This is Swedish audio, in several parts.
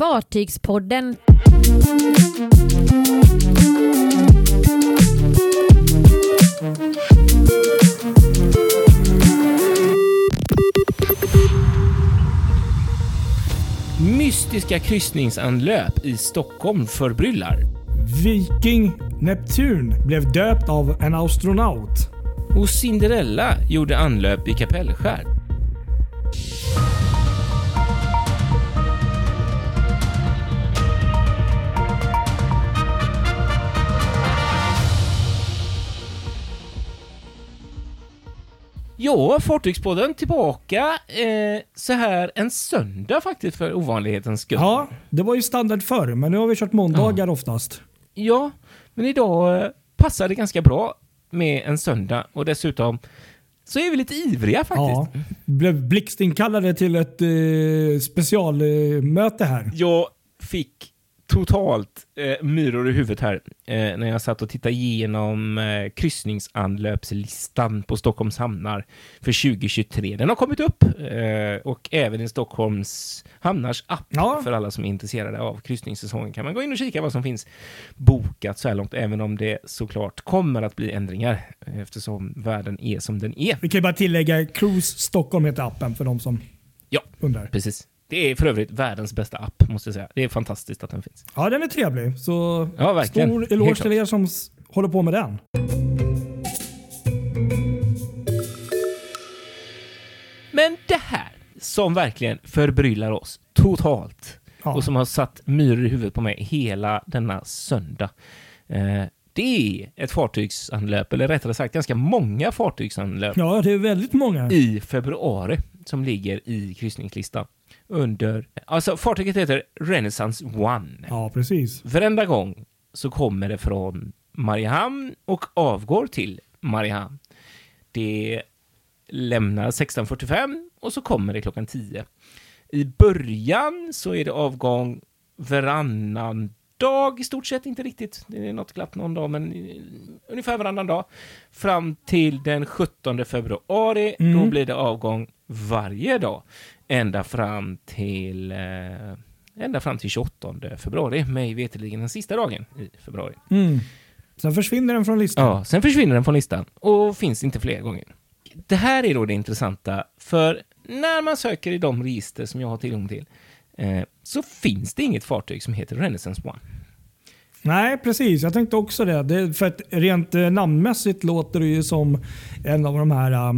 Fartygspodden. Mystiska kryssningsanlöp i Stockholm förbryllar. Viking Neptun blev döpt av en astronaut. Och Cinderella gjorde anlöp i Kapellskär. Ja, Fartygspodden tillbaka eh, så här en söndag faktiskt för ovanlighetens skull. Ja, det var ju standard förr, men nu har vi kört måndagar oftast. Ja, men idag eh, passar det ganska bra med en söndag och dessutom så är vi lite ivriga Ja, faktiskt. blev blixtinkallade till ett eh, specialmöte här. Jag fick totalt eh, myror i huvudet här eh, när jag satt och tittade igenom eh, kryssningsanlöpslistan på Stockholms hamnar för 2023. Den har kommit upp eh, och även i Stockholms hamnars app Ja. för alla som är intresserade av kryssningssäsongen kan man gå in och kika vad som finns bokat så här långt, även om det såklart kommer att bli ändringar eh, eftersom världen är som den är. Vi kan ju bara tillägga Cruise Stockholm heter appen för de som Ja. undrar. Precis. Det är för övrigt världens bästa app, måste jag säga. Det är fantastiskt att den finns. Ja, den är trevlig. Så Ja, verkligen. stor eloge till er som håller på med den. Men det här som verkligen förbryllar oss totalt Ja. och som har satt myror i huvudet på mig hela denna söndag. Eh, det är ett fartygsanlöp, eller rättare sagt ganska många fartygsanlöp Ja, det är väldigt många. i februari som ligger i kryssningslistan. Under, alltså fartyget heter Renaissance One. Ja, precis. Varenda gång så kommer det från Mariehamn och avgår till Mariehamn. Det lämnar 16.45 och så kommer det klockan 10. I början så är det avgång varannan dag i stort sett, inte riktigt. Det är något glapp någon dag, men eh, ungefär varannan dag. Fram till den 17 februari, då Mm. blir det avgång varje dag. Ända fram till eh, ända fram till 28 februari, mig veterligen den sista dagen i februari. Mm. Sen försvinner den från listan. Ja, sen försvinner den från listan och finns inte fler gånger. Det här är då det intressanta, för när man söker i de register som jag har tillgång till eh, så finns det inget fartyg som heter Renaissance One. Nej, precis. Jag tänkte också det. det för att rent eh, namnmässigt låter det ju som en av de här eh,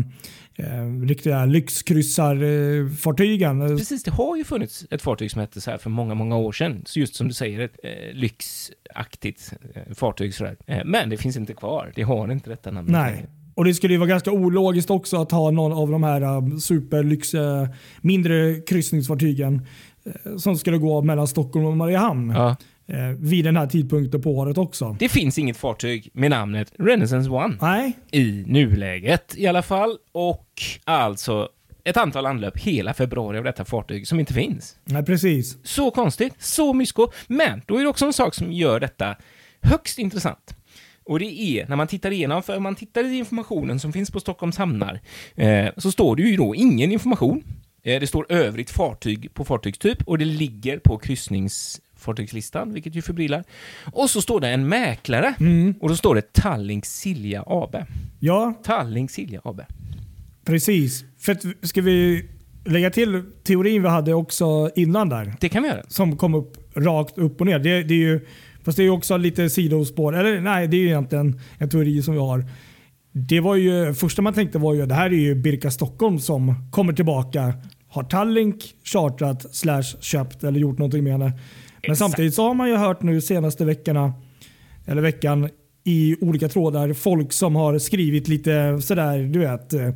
eh, riktiga lyxkryssarfartygen. Eh, Precis, det har ju funnits ett fartyg som hette så här för många, många år sedan. Så just som du säger, ett eh, lyxaktigt eh, fartyg sådär. Eh, men det finns inte kvar. Det har inte detta namn. Nej. Och det skulle ju vara ganska ologiskt också att ha någon av de här um, superlyx, eh, mindre kryssningsfartygen som skulle gå mellan Stockholm och Mariehamn Ja, eh, vid den här tidpunkten på året också. det finns inget fartyg med namnet Renaissance One. Nej, i nuläget i alla fall. Och alltså ett antal anlöp hela februari av detta fartyg som inte finns. nej precis. Så konstigt, så mysko. Men då är det också en sak som gör detta högst intressant. Och det är när man tittar igenom, för om man tittar i informationen som finns på Stockholms hamnar, eh, så står det ju då ingen information. Eh, det står övrigt fartyg på fartygstyp och det ligger på kryssningsfartygslistan, vilket ju förbryllar. Och så står det en mäklare Mm. och då står det Tallink Silja AB. Ja, Tallink Silja AB. precis. För ska vi lägga till teorin vi hade också innan där? Det kan vi göra. Som kom upp rakt upp och ner. Det, det är ju, fast det är ju också lite sidospår. Eller nej, det är ju egentligen en teori som vi har. Det var ju, första man tänkte var ju det här är ju Birka Stockholm som kommer tillbaka. Har Tallink chartrat slash köpt eller gjort någonting med henne. Men samtidigt så har man ju hört nu senaste veckorna eller veckan i olika trådar folk som har skrivit lite sådär du vet. Eh,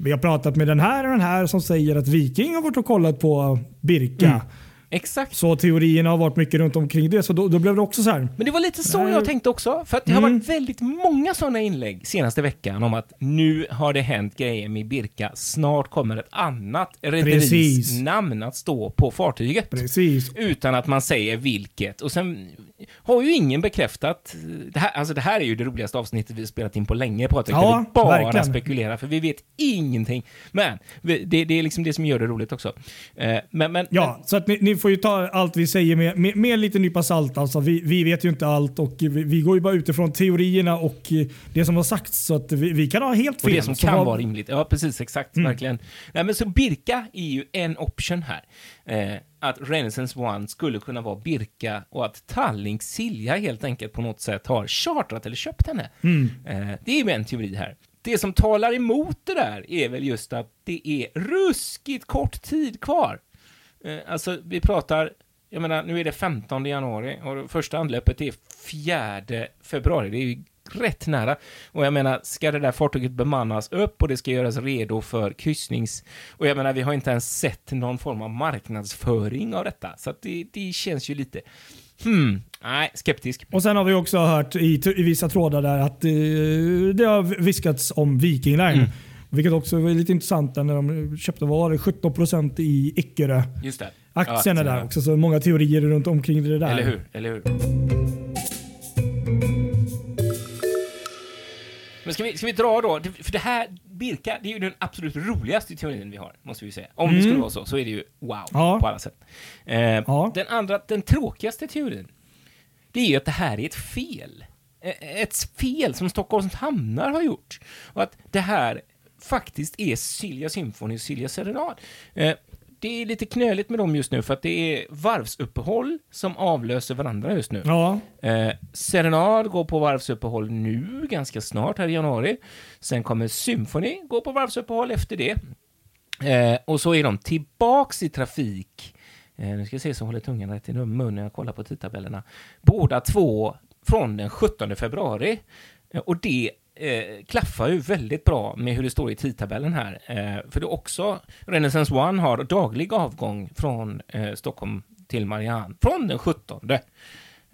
vi har pratat med den här och den här som säger att Viking har varit och kollat på Birka. Mm. Exakt. Så teorierna har varit mycket runt omkring det. Så då, då blev det också så här. Men det var lite så Nej. jag tänkte också. För att det har Mm. varit väldigt många sådana inlägg senaste veckan om att nu har det hänt grejer med Birka. Snart kommer ett annat rederis namn att stå på fartyget. Precis. Utan att man säger vilket. Och sen har ju ingen bekräftat. Det här, alltså det här är ju det roligaste avsnittet vi spelat in på länge, Patrik. Ja, vi bara verkligen. spekulerar, för vi vet ingenting. Men det, det är liksom det som gör det roligt också. Eh, men, men, Ja, så att ni, ni får ju ta allt vi säger med, med, med en liten nypa salt. Alltså, vi, vi vet ju inte allt och vi, vi går ju bara utifrån teorierna och eh, det som har sagts. Så att vi, vi kan ha helt Och fel. det som kan vara rimligt. Ja, precis. Exakt. Mm. Verkligen. Nej, men så Birka är ju en option här. Eh, att Renaissance One skulle kunna vara Birka och att Tallink Silja helt enkelt på något sätt har chartrat eller köpt henne. Mm. Eh, det är ju en teori här. Det som talar emot det där är väl just att det är ruskigt kort tid kvar. Eh, alltså, vi pratar, jag menar, nu är det 15 januari och första anlöpet är 4 februari. Det är rätt nära. Och jag menar, ska det där fartyget bemannas upp och det ska göras redo för kryssnings... Och jag menar, vi har inte ens sett någon form av marknadsföring av detta. Så att det, det känns ju lite... Hmm, nej, skeptisk. Och sen har vi också hört i, i vissa trådar där att eh, det har viskats om Viking Line. Mm. Vilket också var lite intressant när de köpte var det 17% i Eckerö. Just det. Aktierna Ja, där också. Så många teorier runt omkring det där. Eller hur? Eller hur? Men ska vi, ska vi dra då? För det här, Birka, det är ju den absolut roligaste teorin vi har, måste vi säga. Om det skulle vara så, så är det ju wow Ja. på alla sätt. Eh, Ja. Den andra, den tråkigaste teorin, det är ju att det här är ett fel. Eh, Ett fel som Stockholms hamnar har gjort. Och att det här faktiskt är Silja Symphony och Silja Serenad. Eh, Det är lite knöligt med dem just nu för att det är varvsuppehåll som avlöser varandra just nu. Ja, Eh, Serenad går på varvsuppehåll nu, ganska snart, här i januari. Sen kommer Symphony gå på varvsuppehåll efter det. Eh, och så är de tillbaks i trafik. Eh, nu ska jag se så jag håller tungan rätt i mun när jag kollar på tidtabellerna. Båda två från den 17 februari. Eh, och det eh, klaffar ju väldigt bra med hur det står i tidtabellen här. Eh, för det är också, Renaissance One har daglig avgång från eh, Stockholm till Marianne från den 17.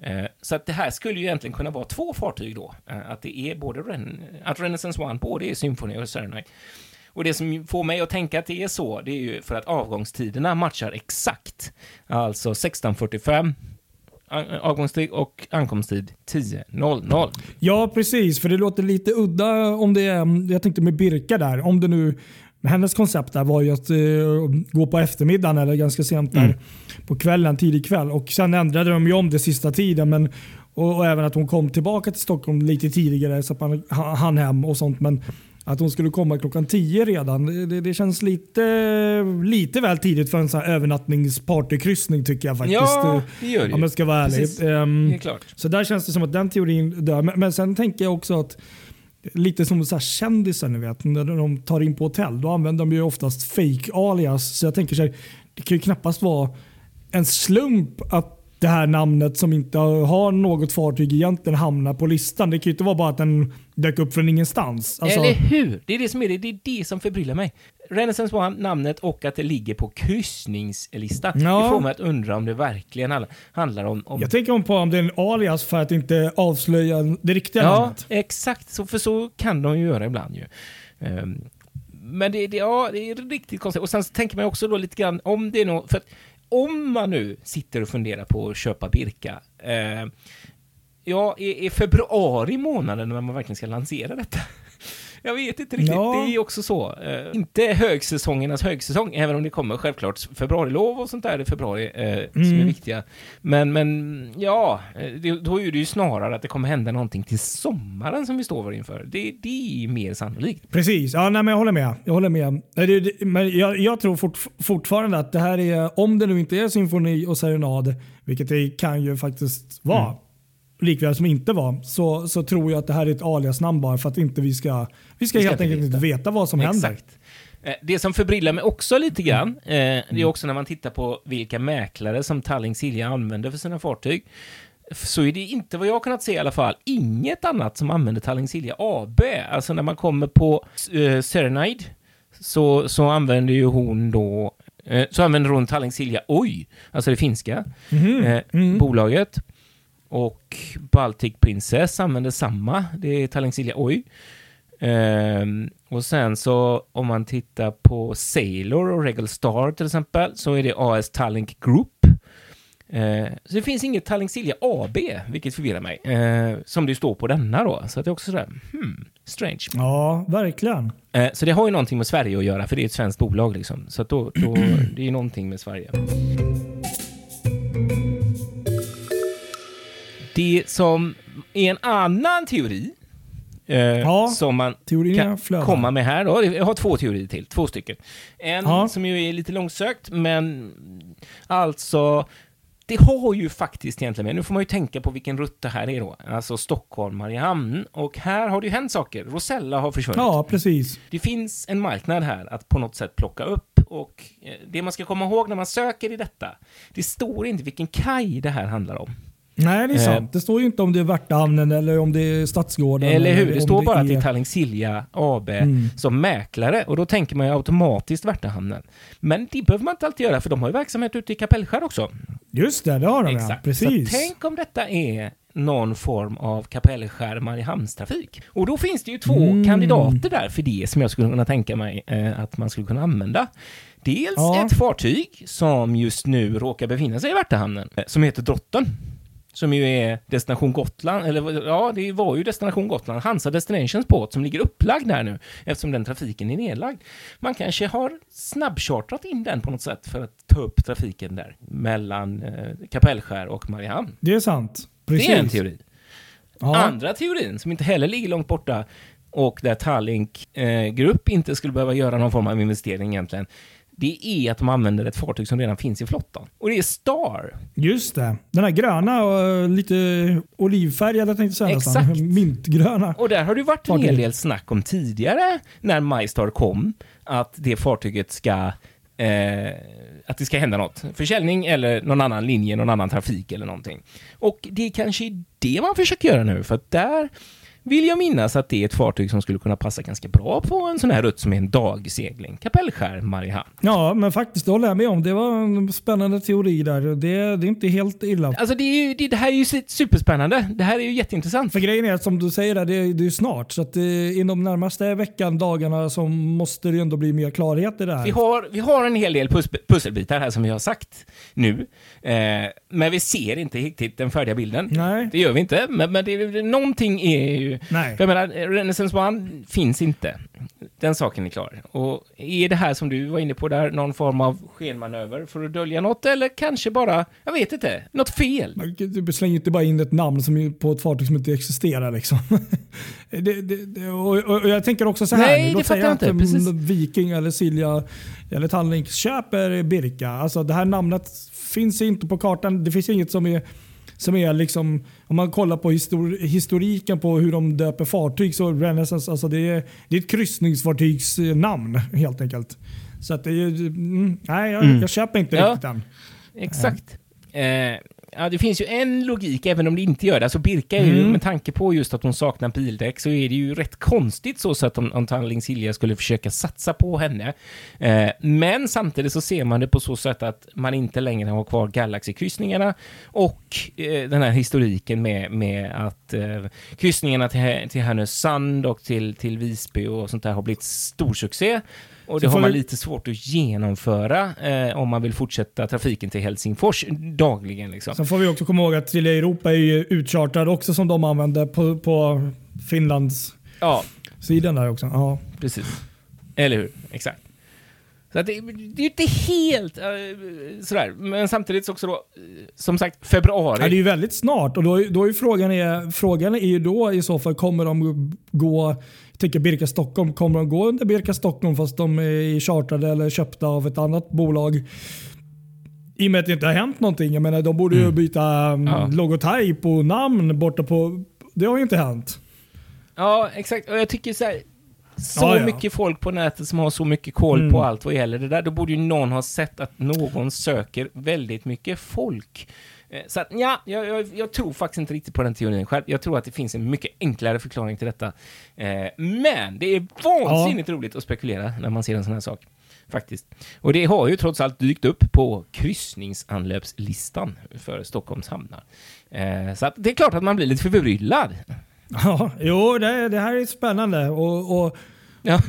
Eh, så att det här skulle ju egentligen kunna vara två fartyg då. Eh, att det är både Ren att Renaissance One både är Symphony och Serenite. Och det som får mig att tänka att det är så, det är ju för att avgångstiderna matchar exakt. Alltså 16.45 avgångstid och ankomsttid 10.00. ja, precis. För det låter lite udda om det är, jag tänkte med Birka där, om det nu hennes koncept där var ju att eh, gå på eftermiddagen eller ganska sent där Mm. på kvällen, tidig kväll. Och Sen ändrade de ju om det sista tiden. Men, och, och även att hon kom tillbaka till Stockholm lite tidigare så att man ha- hann hem och sånt. Men att hon skulle komma klockan 10 redan, det, det, känns lite, lite väl tidigt för en sån här övernattningspartykryssning tycker jag faktiskt. Ja, Eh, det gör det Om jag ska vara ärlig. Precis. Ehm, Det är klart. så där känns det som att den teorin dör. Men, men sen tänker jag också att lite som så här kändisar ni vet, när de tar in på hotell, då använder de ju oftast fake alias. Så jag tänker så här, det kan ju knappast vara en slump att det här namnet som inte har något fartyg egentligen hamnar på listan. Det kan ju inte vara bara att den dök upp från ingenstans. Alltså, Eller hur? Det är det som är det. Det är det som förbryllar mig. Renaissance One, namnet och att det ligger på kryssningslista. Ja. Det får mig att undra om det verkligen handlar- om... om jag tänker om på om det är en alias för att inte avslöja det riktiga Ja, namnet. exakt. Så, för så kan de ju göra ibland ju. Ehm, men det, det, ja, det är riktigt konstigt. Och sen tänker man också då lite grann om det är något... För att om man nu sitter och funderar på att köpa Birka. Eh, ja, är, är februari månaden när man verkligen ska lansera detta? Jag vet inte riktigt. Ja. Det är också så. Eh, inte högsäsongernas högsäsong, även om det kommer självklart februarilov och sånt där i februari eh, som är Mm. viktiga. Men, men ja, eh, det, då är det ju snarare att det kommer hända någonting till sommaren som vi står inför. Det, det är mer sannolikt. Precis, ja, nej, men jag håller med. Jag, håller med. Det, det, men jag, jag tror fort, fortfarande att det här är, om det nu inte är symfoni och serenad, vilket det kan ju faktiskt vara, Mm. Likväl som inte var, så, så tror jag att det här är ett aliasnamn bara för att inte vi ska, vi ska Vi ska helt enkelt inte veta vad som händer. Exakt. Eh, Det som förbryllar mig också lite grann, eh, det Mm. är också när man tittar på vilka mäklare som Tallink Silja använder för sina fartyg. Så är det inte, vad jag kunnat se i alla fall, inget annat som använder Tallink Silja AB. Alltså när man kommer på eh, Serenade så, så använder ju hon då eh, så använder hon Tallink Silja Oj, alltså det finska Mhm. eh, Mm. bolaget. Och Baltic Princess använder samma, det är Tallink Silja Oj. Ehm, och sen så om man tittar på Sailor och Regal Star till exempel så är det AS Tallink Group. Eh, så det finns inget Tallink AB, vilket förvirrar mig, eh, som det står på denna då. Så det är också sådär, hmm, strange. Ja, verkligen. Eh, så det har ju någonting med Sverige att göra, för det är ett svenskt bolag liksom. Så då, då det är ju någonting med Sverige. Det som är en annan teori, eh, Ja, som man kan flödar. komma med här då. Jag har två teorier till, två stycken. En Ja. som ju är lite långsökt, men alltså det har ju faktiskt egentligen med, nu får man ju tänka på vilken rutt det här är då, alltså Stockholm, Mariehamn, och här har det ju hänt saker. Rosella har försvunnit. Ja, precis. Det finns en marknad här att på något sätt plocka upp och eh, det man ska komma ihåg när man söker i detta, det står inte vilken kaj det här handlar om. Nej, det är Eh. sant. Det står ju inte om det är Värtahamnen eller om det är Stadsgården. Eller hur? Det om står bara att det är- Tallink Silja AB Mm. som mäklare och då tänker man ju automatiskt Värtahamnen. Men det behöver man inte alltid göra för de har ju verksamhet ute i Kapellskär också. Just det, det har de ja. Exakt. Precis. Så tänk om detta är någon form av Kapellskär Mariehamnstrafik. Och då finns det ju två Mm. kandidater där för det som jag skulle kunna tänka mig eh, att man skulle kunna använda. Dels Ja. ett fartyg som just nu råkar befinna sig i Värtahamnen, eh, som heter Drotten. Som ju är Destination Gotland, eller ja, det var ju Destination Gotland, Hansa Destinations båt som ligger upplagd där nu eftersom den trafiken är nedlagd. Man kanske har snabbchartrat in den på något sätt för att ta upp trafiken där mellan eh, Kapellskär och Mariehamn. Det är sant. Precis. Det är en teori. Ja. Andra teorin, som inte heller ligger långt borta och där Tallink eh, Grupp inte skulle behöva göra någon form av investering egentligen, det är att de använder ett fartyg som redan finns i flottan. Och det är Star. Just det. Den här gröna och lite olivfärgade tänkte jag säga Exakt. nästan. Mintgröna. Och där har det varit en hel del snack om tidigare, när MyStar kom, att det fartyget ska Eh, att det ska hända något. Försäljning eller någon annan linje, någon annan trafik eller någonting. Och det är kanske det man försöker göra nu, för att där vill jag minnas att det är ett fartyg som skulle kunna passa ganska bra på en sån här rutt som är en dagsegling. Kapellskär, Mariehamn. Ja, men faktiskt det håller jag med om. Det var en spännande teori där. Det, det är inte helt illa. Alltså det, är ju, det, det här är ju superspännande. Det här är ju jätteintressant. För grejen är att som du säger, där, det, är- det är ju snart. Så att eh, inom närmaste veckan, dagarna, så måste det ju ändå bli mer klarhet i det här. Vi har, vi har en hel del pus pusselbitar här som vi har sagt nu. Eh, men vi ser inte riktigt den färdiga bilden. Nej. Det gör vi inte, men, men det, det, någonting är ju... Nej. För jag menar, Renaissance One finns inte. Den saken är klar. Och är det här som du var inne på där, någon form av skenmanöver för att dölja något, eller kanske bara, jag vet inte, något fel? Du slänger inte bara in ett namn som är på ett fartyg som inte existerar. Liksom. det, det, och, och, jag tänker också så här. Nej. Låt säga jag att inte. Precis. Viking eller Silja eller Tallink köper Birka. Alltså det här namnet finns inte på kartan. Det finns inget som är som är liksom, om man kollar på histor historiken på hur de döper fartyg så Renaissance, alltså det är, det är ett kryssningsfartygsnamn helt enkelt. Så att det är, mm, nej, jag, Mm. jag köper inte Ja. riktigt den. Exakt. Eh, ja, det finns ju en logik, även om det inte gör det. Alltså Birka är ju, Mm. med tanke på just att hon saknar bildäck, så är det ju rätt konstigt så så att om, om Tanling Silja skulle försöka satsa på henne. Eh, men samtidigt så ser man det på så sätt att man inte längre har kvar Galaxy-kryssningarna och eh, den här historiken med, med att eh, kryssningarna till, till Härnösand och till, till Visby och sånt där har blivit storsuccé. Och det har man lite svårt att genomföra eh, om man vill fortsätta trafiken till Helsingfors dagligen. Liksom. Sen får vi också komma ihåg att Telia Europa är ju utchartrad också som de använder på, på Finlands Ja, sidan där också. Ja. precis. Eller hur? Exakt. Så det, det är ju inte helt eh, sådär, men samtidigt så också då, eh, som sagt, februari. Ja, det är ju väldigt snart och då, då är frågan, är, frågan är ju då i så fall kommer de gå, tänker Birka Stockholm, kommer de gå under Birka Stockholm fast de är chartrade eller köpta av ett annat bolag? I och med att det inte har hänt någonting. Jag menar, de borde ju byta mm. Ja. logotyp och namn borta på... Det har ju inte hänt. Ja, exakt. Och jag tycker så här, så Ja, ja. mycket folk på nätet som har så mycket koll Mm. på allt vad gäller det där, då borde ju någon ha sett att någon söker väldigt mycket folk. Eh, Så att, ja, jag, jag, jag tror faktiskt inte riktigt på den teorin själv. Jag tror att det finns en mycket enklare förklaring till detta. Eh, men det är vansinnigt roligt att spekulera när man ser en sån här sak. Faktiskt. Och det har ju trots allt dykt upp på kryssningsanlöpslistan för Stockholms hamnar. Eh, så att det är klart att man blir lite förbryllad. Ja, jo, det, det här är spännande. Och, och Ja.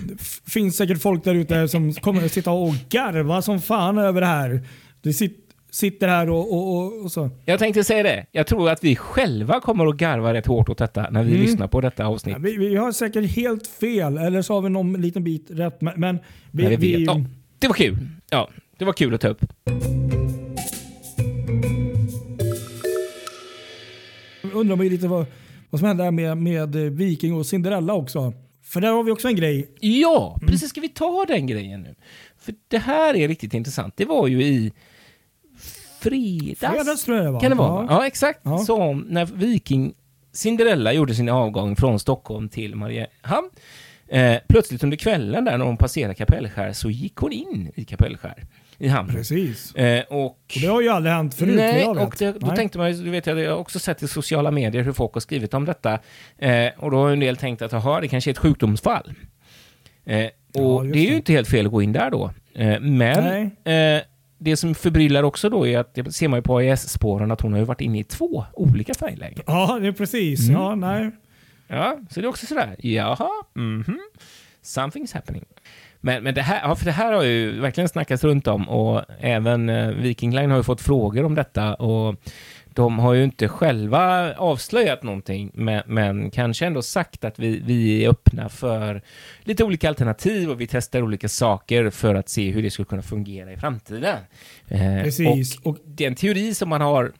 finns säkert folk där ute som kommer att sitta och garva som fan över det här. Det sit, sitter här och, och, och, och så. Jag tänkte säga det. Jag tror att vi själva kommer att garva rätt hårt åt detta när vi Mm. lyssnar på detta avsnitt. Ja, vi, vi har säkert helt fel, eller så har vi någon liten bit rätt. Men, men vi, Men vi vi. Ja, det var kul. Ja, det var kul att ta upp. undrar man ju lite vad, vad som hände med, med Viking och Cinderella också. För där har vi också en grej. Ja, precis. Ska vi ta den grejen nu? För det här är riktigt intressant. Det var ju i fredags. Fredags tror jag det var. Kan det vara? Ja, Ja. exakt. Ja. Som när Viking Cinderella gjorde sin avgång från Stockholm till Mariehamn. Eh, plötsligt under kvällen där när hon passerade Kapellskär så gick hon in i Kapellskär i hamnen. Precis. Eh, och Och det har ju aldrig hänt förut Nej, jag vet. och det, då Nej. tänkte man ju, du vet jag, jag har också sett i sociala medier hur folk har skrivit om detta. Eh, och då har en del tänkt att, jaha, det kanske är ett sjukdomsfall. Eh, och just det är ju det. inte helt fel att gå in där då. Eh, men eh, det som förbryllar också då är att, det ser man ju på AIS-spåren, att hon har ju varit inne i två olika färglägen. Ja, det är precis. Mm. Ja, nej. Ja, så det är också sådär, jaha, mhm, something's happening. Men, men det, här, ja, för det här har ju verkligen snackats runt om och även eh, Viking Line har ju fått frågor om detta och de har ju inte själva avslöjat någonting, men, men kanske ändå sagt att vi, vi är öppna för lite olika alternativ och vi testar olika saker för att se hur det skulle kunna fungera i framtiden. Eh, Precis. Och den teori som man har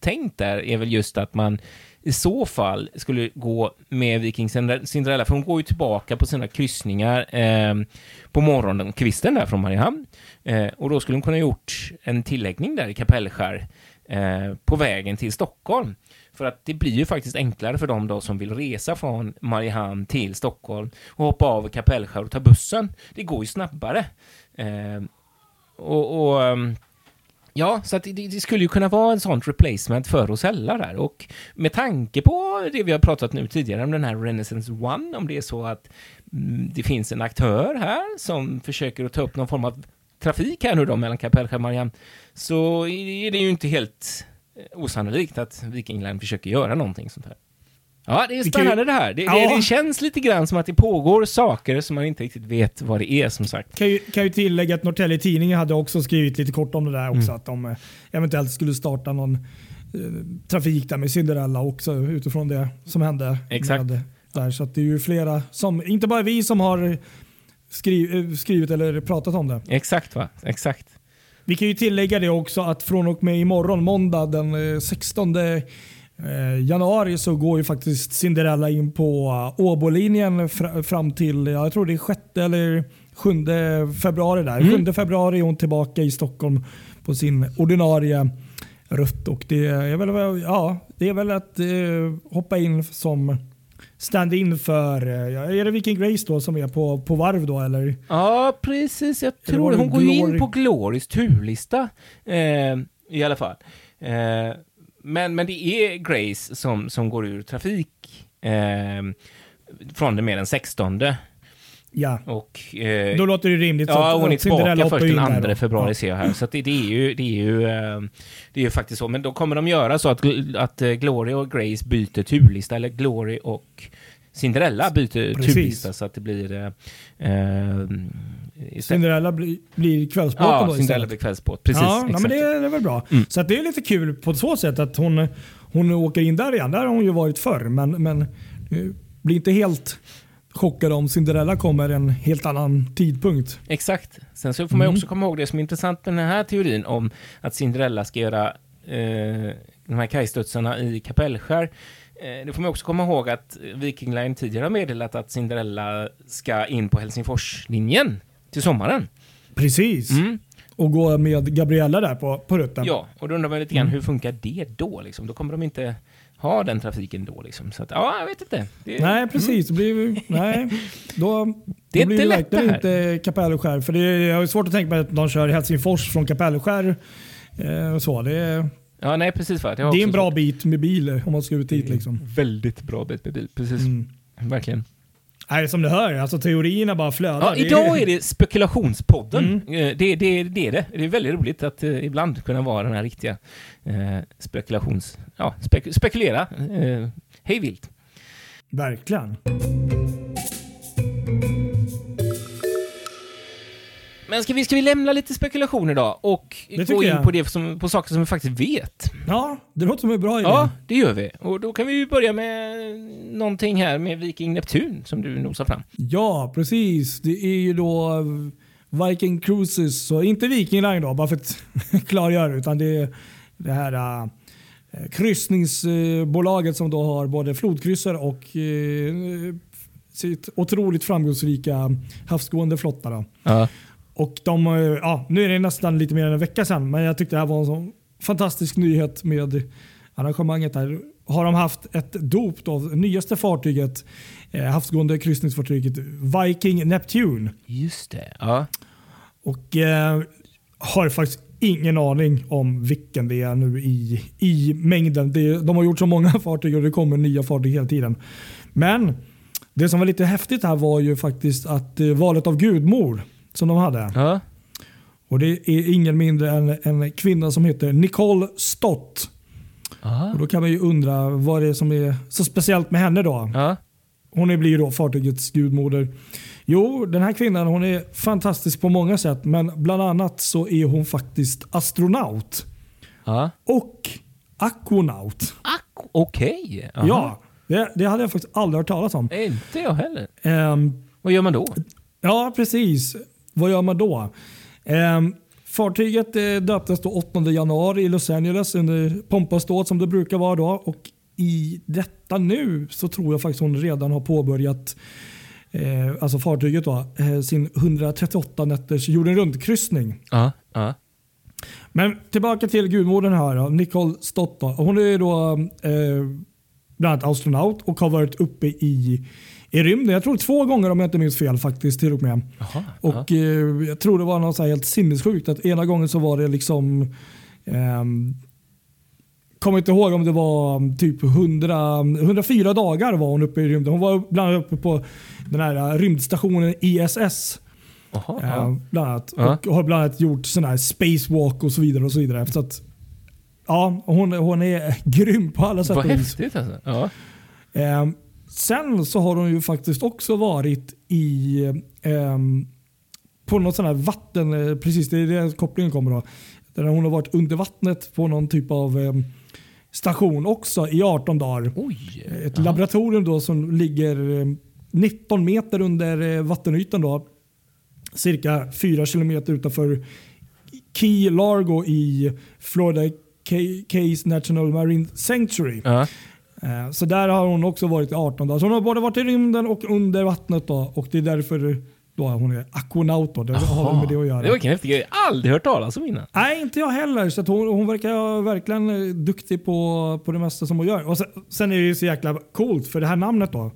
tänkt där är väl just att man i så fall skulle gå med Viking Cinderella, för hon går ju tillbaka på sina kryssningar eh, på morgonen, kvisten där från Mariehamn. Eh, och då skulle hon kunna gjort en tilläggning där i Kapellskär eh, på vägen till Stockholm. För att det blir ju faktiskt enklare för dem då som vill resa från Mariehamn till Stockholm och hoppa av Kapellskär och ta bussen. Det går ju snabbare. Eh, och, och ehm, Ja, så att det, det skulle ju kunna vara en sånt replacement för Rosella där. Och med tanke på det vi har pratat nu tidigare om den här Renaissance One, om det är så att mm, det finns en aktör här som försöker att ta upp någon form av trafik här nu då mellan Kapellskär och Marianne, så är det ju inte helt eh, osannolikt att Viking Line försöker göra någonting sånt här. Ja, det är spännande det här. Det, Ja. det, det känns lite grann som att det pågår saker som man inte riktigt vet vad det är, som sagt. Kan ju, kan ju tillägga att Norrtälje Tidningen hade också skrivit lite kort om det där också. Mm. Att de eh, eventuellt skulle starta någon eh, trafik där med Cinderella också utifrån det som hände. Exakt. Med, där. Så det är ju flera, som, inte bara vi som har skriv, eh, skrivit eller pratat om det. Exakt, va? Exakt. Vi kan ju tillägga det också att från och med imorgon, måndag den eh, 16 eh, januari, så går ju faktiskt Cinderella in på eh, Åbolinjen fra- fram till, ja, jag tror det är 6 eller 7 februari där. Mm. 7 februari är hon tillbaka i Stockholm på sin ordinarie rutt. Och det är väl, ja, det är väl att eh, hoppa in som stand-in för, eh, är det Viking Grace då som är på, på varv då eller? Ja, precis. Jag tror det hon går ju in på Glorys turlista eh, i alla fall. Eh, men, men det är Grace som, som går ur trafik eh, från och med den 16. Ja, Och, eh, då låter det rimligt. Ja, att- hon är tillbaka först den där 2 då. februari Ja. ser jag här. Så det, det, är ju, det, är ju, eh, det är ju faktiskt så. Men då kommer de göra så att, att eh, Glory och Grace byter turlista, eller Glory och Cinderella byter Precis. turlista så att det blir... Eh, eh, istället- Cinderella blir, blir kvällsbåten Ja, då Cinderella blir kvällsbåt. Precis, ja, nej, men det är, det är väl bra. Mm. Så det är lite kul på så sätt att hon, hon åker in där igen. Där har hon ju varit förr. Men, men eh, blir inte helt chockad om Cinderella kommer en helt annan tidpunkt. Exakt. Sen så får man Mm. också komma ihåg det som är intressant med den här teorin om att Cinderella ska göra eh, de här kajstudsarna i Kapellskär. Eh, det får man också komma ihåg att Viking Line tidigare har meddelat att Cinderella ska in på Helsingforslinjen till sommaren. Precis. Mm. Och gå med Gabriella där på, på rutten. Ja, och då undrar man lite grann Mm. hur funkar det då? Liksom? Då kommer de inte ha den trafiken då. Liksom. Så att, ja, jag vet inte. Det, Nej, precis. Det blir, nej, då, Det är då blir inte det lätt det här. inte Kapellskär. För det är, jag har svårt att tänka mig att de kör Helsingfors från Kapellskär. Eh, så. Det, Ja, nej, precis. Va? det är en bra så- bit med bil om man ska ut dit. Liksom. Väldigt bra bit med bil. Precis. Mm. Verkligen. Nej, som du hör, alltså teorierna bara flödar. Ja, idag är det spekulationspodden. Mm. Eh, Det, det, det är det. Det är väldigt roligt att eh, ibland kunna vara den här riktiga eh, spekulations... Ja, spek, spekulera. Eh, hej vilt. Verkligen. Men ska vi, ska vi lämna lite spekulation idag och Det gå in jag. på, det som, på saker som vi faktiskt vet? Ja, det låter som en bra idé. Ja, det gör vi. Och då kan vi ju börja med någonting här med Viking Neptun som du nosar fram. Ja, precis. Det är ju då Viking Cruises, så inte Viking Line då, bara för att klargöra, utan det är det här uh, kryssningsbolaget som då har både flodkryssare och eh, sitt otroligt framgångsrika havsgående flotta. Då. Ja. Och de, ja, nu är det nästan lite mer än en vecka sedan, men jag tyckte det här var en sån fantastisk nyhet med arrangemanget. Här. Har de haft ett dop av nyaste fartyget, eh, havsgående kryssningsfartyget Viking Neptune. Just det. Ja. Och eh, har faktiskt ingen aning om vilken det är nu i, i mängden. Det, de har gjort så många fartyg och det kommer nya fartyg hela tiden. Men det som var lite häftigt här var ju faktiskt att eh, valet av gudmor som de hade. Ja. Och Det är ingen mindre än en kvinna som heter Nicole Stott. Ja. Och Då kan man ju undra vad det är som är så speciellt med henne då. Ja. Hon är- blir ju då fartygets gudmoder. Jo, den här kvinnan hon är fantastisk på många sätt men bland annat så är hon faktiskt astronaut ja. och aquanaut. Ack, Okej. Aha. Ja, det, det hade jag faktiskt aldrig hört talas om. Inte jag heller. Ehm, Vad gör man då? Ja, precis. Vad gör man då? Ehm, fartyget eh, döptes då 8 januari i Los Angeles under pompa och ståt som det brukar vara då. Och I detta nu så tror jag faktiskt hon redan har påbörjat eh, alltså fartyget då, eh, sin 138 nätters jorden runt-kryssning. Ja. Ja. Men tillbaka till gudmodern här, då, Nicole Stott. Då. Hon är då eh, bland annat astronaut och har varit uppe i, i rymden. Jag tror två gånger om jag inte minns fel faktiskt till och med. Jaha. Och eh, Jag tror det var något så helt sinnessjukt att ena gången så var det liksom ehm, Kommer inte ihåg om det var typ 100, 104 dagar var hon uppe i rymden. Hon var bland annat uppe på den här rymdstationen ISS. Jaha. eh, Ja. bland annat, Ja. Och har bland annat gjort sån här spacewalk och så vidare. och så vidare. Så att, ja, hon, hon är grym på alla sätt Vad häftigt alltså. Ja. Eh, sen så har hon ju faktiskt också varit i ehm, på något sån här vatten, eh, precis det är det kopplingen kommer då. Där hon har varit under vattnet på någon typ av ehm, station också i 18 dagar. Oj. Ett Jaha. laboratorium då som ligger eh, 19 meter under eh, vattenytan. Då, cirka 4 kilometer utanför Key Largo i Florida Key- Keys National Marine Sanctuary. Eh, Så där har hon också varit i 18 dagar. Så hon har både varit i rymden och under vattnet. Då, och det är därför då hon är aquanaut. Då. Det har väl med det att göra. Det var vilken häftig grej. Aldrig hört talas om innan. Nej, inte jag heller. Så hon, hon verkar verkligen eh, duktig på, på det mesta som hon gör. Och sen, sen är det ju så jäkla coolt för det här namnet då.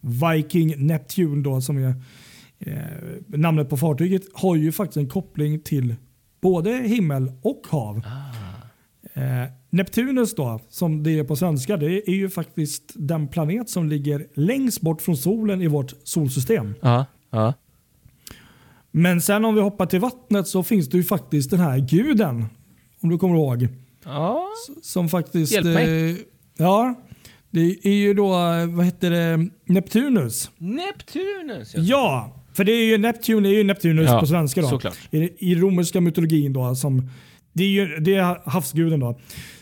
Viking Neptune då som är eh, namnet på fartyget har ju faktiskt en koppling till både himmel och hav. Eh, Neptunus då, som det är på svenska, det är ju faktiskt den planet som ligger längst bort från solen i vårt solsystem. Ja. Ja. Men sen om vi hoppar till vattnet så finns det ju faktiskt den här guden. Om du kommer ihåg. Ja. Som faktiskt... Hjälp mig. Eh, ja. Det är ju då, vad heter det, Neptunus. Neptunus. Ja, för det är ju Neptune är ju Neptunus Ja, på svenska då. såklart. I, I romerska mytologin då. Som, det är ju det är havsguden då.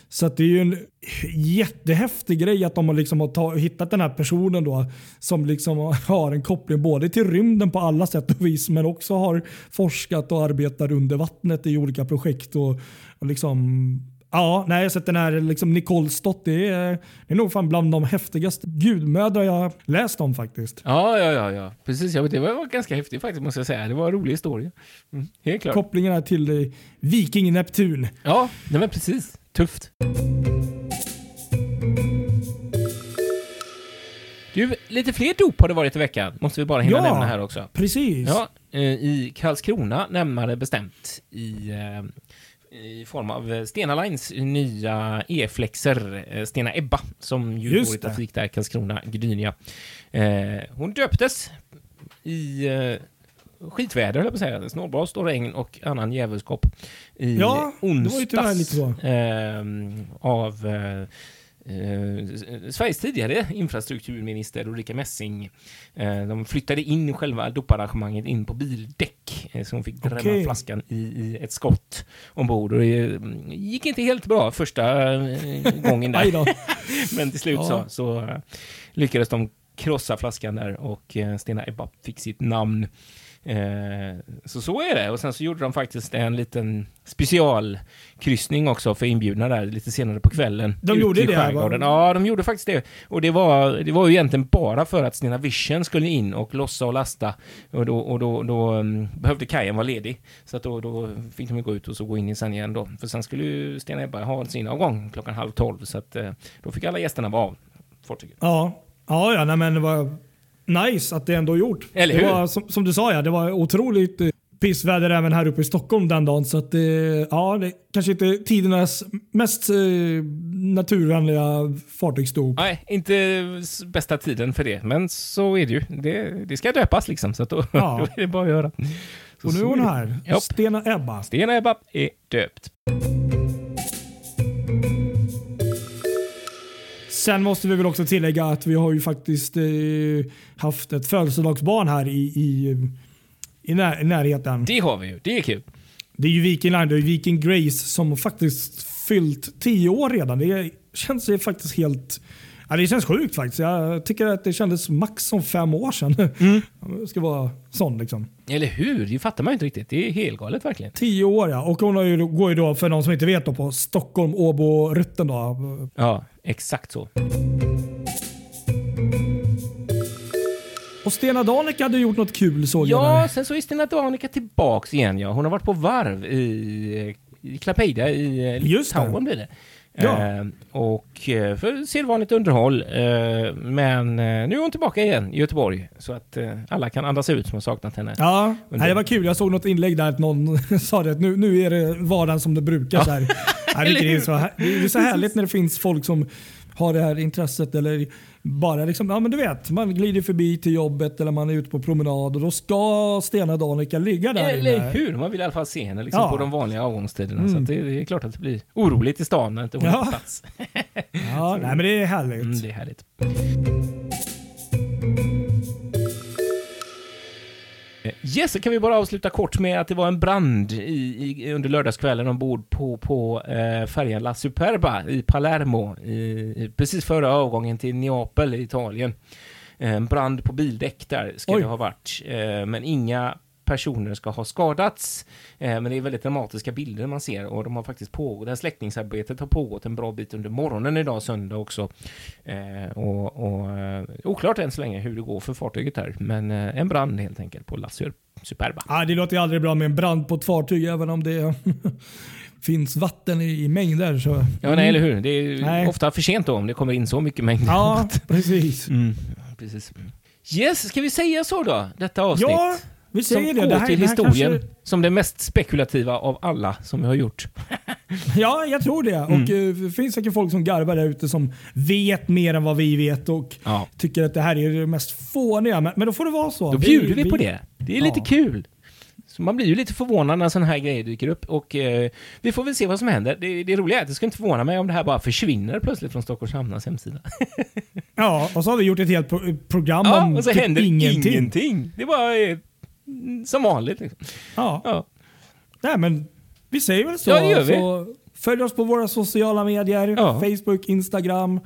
Så att det är ju en jättehäftig grej att de har, liksom har ta, hittat den här personen då som liksom har en koppling både till rymden på alla sätt och vis men också har forskat och arbetar under vattnet i olika projekt. och, och liksom Ja, nej, så att den här liksom Nicole Stott, det är, det är nog fan bland de häftigaste gudmödrar jag läst om faktiskt. Ja, ja, ja, ja. Precis. Ja, det var ganska häftigt faktiskt måste jag säga. Det var en rolig historia. Mm, helt klart. Kopplingen är till eh, Viking Neptun. Ja, nej men precis. Tufft. Du, lite fler dop har det varit i veckan. Måste vi bara hinna Ja. nämna här också. Precis. Ja, eh, i Karlskrona närmare bestämt i, eh, i form av eh, Stena Lines nya E-flexer, eh, Stena Ebba, som ju Just går i trafik där, Karlskrona, Gdynia. Eh, hon döptes i skitväder, höll jag på att säga. Snålblåst och regn och annan djävulskap i Ja, det var ju onsdags. tyvärr lite så. Eh, av eh, eh, Sveriges tidigare infrastrukturminister Ulrika Messing. Eh, de flyttade in själva doparrangemanget in på bildäck, eh, så hon fick drämma Okej. flaskan i, i ett skott ombord. Och det mm, gick inte helt bra första eh, gången där. Men till slut Ja. så, så eh, lyckades de krossa flaskan där och eh, Stena Ebba fick sitt namn. Eh, så så är det. Och sen så gjorde de faktiskt en liten specialkryssning också för inbjudna där lite senare på kvällen. De gjorde det, skärgården. va? Ja, de gjorde faktiskt det. Och det var, det var ju egentligen bara för att Stena Vision skulle in och lossa och lasta. Och då, och då, då mm, behövde kajen vara ledig. Så att då, då fick de gå ut och så gå in i sen igen då. För sen skulle ju Stena Ebba ha sin avgång klockan halv tolv. Så att eh, då fick alla gästerna vara av fartyget. Ja, ja, ja nej, men det var nice att det ändå är gjort. Eller det hur? Var, som, som du sa, ja, det var otroligt eh, pissväder även här uppe i Stockholm den dagen. Så att, eh, ja, det kanske inte tidernas mest eh, naturvänliga fartygsdop. Nej, inte bästa tiden för det, men så är det ju. Det, det ska döpas liksom, så att då, Ja. då är det bara att göra. Så Och nu är hon det. här. Stena Ebba. Stena Ebba är döpt. Sen måste vi väl också tillägga att vi har ju faktiskt eh, haft ett födelsedagsbarn här i, i, i, när, i närheten. Det har vi ju, det är kul. Det är ju Viking Line, det är Viking Grace som faktiskt fyllt 10 år redan. Det känns ju faktiskt helt... Ja, det känns sjukt faktiskt. Jag tycker att det kändes max som fem år sedan. Det ska vara sån liksom. Eller hur? Det fattar man ju inte riktigt. Det är helt galet verkligen. 10 år ja. Och hon har ju, går ju då, för någon som inte vet, då, på Stockholm, Åbo, Rutten då. Ja, exakt så. Och Stena Danica hade gjort något kul såg jag. Ja, sen så är Stina Danica tillbaks igen. Ja. Hon har varit på varv i, i Klapeida i eh. Litauen blir det. Ja. Eh, och eh, för sedvanligt underhåll. Eh, men eh, nu är hon tillbaka igen i Göteborg. Så att eh, alla kan andas ut som har saknat henne. Ja, nej, det- var kul. Jag såg något inlägg där att någon sa det att nu, nu är det vardagen som det brukar. Jag tycker det, är så, det är så härligt när det finns folk som har det här intresset eller bara liksom, ja men du vet, man glider förbi till jobbet eller man är ute på promenad och då ska Stena Danica ligga där Eller inne. hur? Man vill i alla fall se henne liksom, Ja. på de vanliga avgångstiderna. Mm. Så det, det är klart att det blir oroligt i stan när inte hon Ja. plats. Ja, nej, men det är härligt. Mm, det är härligt. Yes, kan vi bara avsluta kort med att det var en brand i, i, under lördagskvällen ombord på, på eh, färjan La Superba i Palermo, i, precis före avgången till Neapel i Italien. En brand på bildäck där ska Oj. det ha varit, eh, men inga personer ska ha skadats. Eh, men det är väldigt dramatiska bilder man ser och de har faktiskt pågått, det här släckningsarbetet har pågått en bra bit under morgonen idag, söndag också. Eh, och, och eh, oklart än så länge hur det går för fartyget här, men en brand helt enkelt på La Sur- Superba. Ja, det låter ju aldrig bra med en brand på ett fartyg även om det finns vatten i, i mängder. Så. Ja, nej, eller hur? Det är Nej. ofta för sent då om det kommer in så mycket mängd. Ja, precis. Mm, precis. Yes, ska vi säga så då? Detta avsnitt. Ja, vi som säger det. går det här, till det historien kanske- som det mest spekulativa av alla som vi har gjort. Ja, jag tror det. Mm. Och eh, det finns säkert folk som garvar där ute som vet mer än vad vi vet och Ja. tycker att det här är det mest fåniga. Men, men då får det vara så. Då bjuder vi, på det. Det är lite Ja. kul. Så man blir ju lite förvånad när sådana här grejer dyker upp och eh, vi får väl se vad som händer. Det, det roliga är att det skulle inte förvåna mig om det här bara försvinner plötsligt från Stockholms Hamnas hemsida. Ja, och så har vi gjort ett helt pro program Ja, om och så typ händer ingenting. ingenting. Det bara mm, som vanligt. Liksom. Ja. Ja. Nej, men vi säger väl så. Ja, det gör vi. Så följ oss på våra sociala medier. Ja. Facebook, Instagram.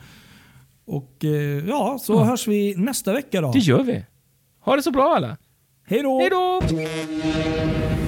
Och eh, ja, så Ja. hörs vi nästa vecka då. Det gör vi. Ha det så bra alla. Hej då! Hej då!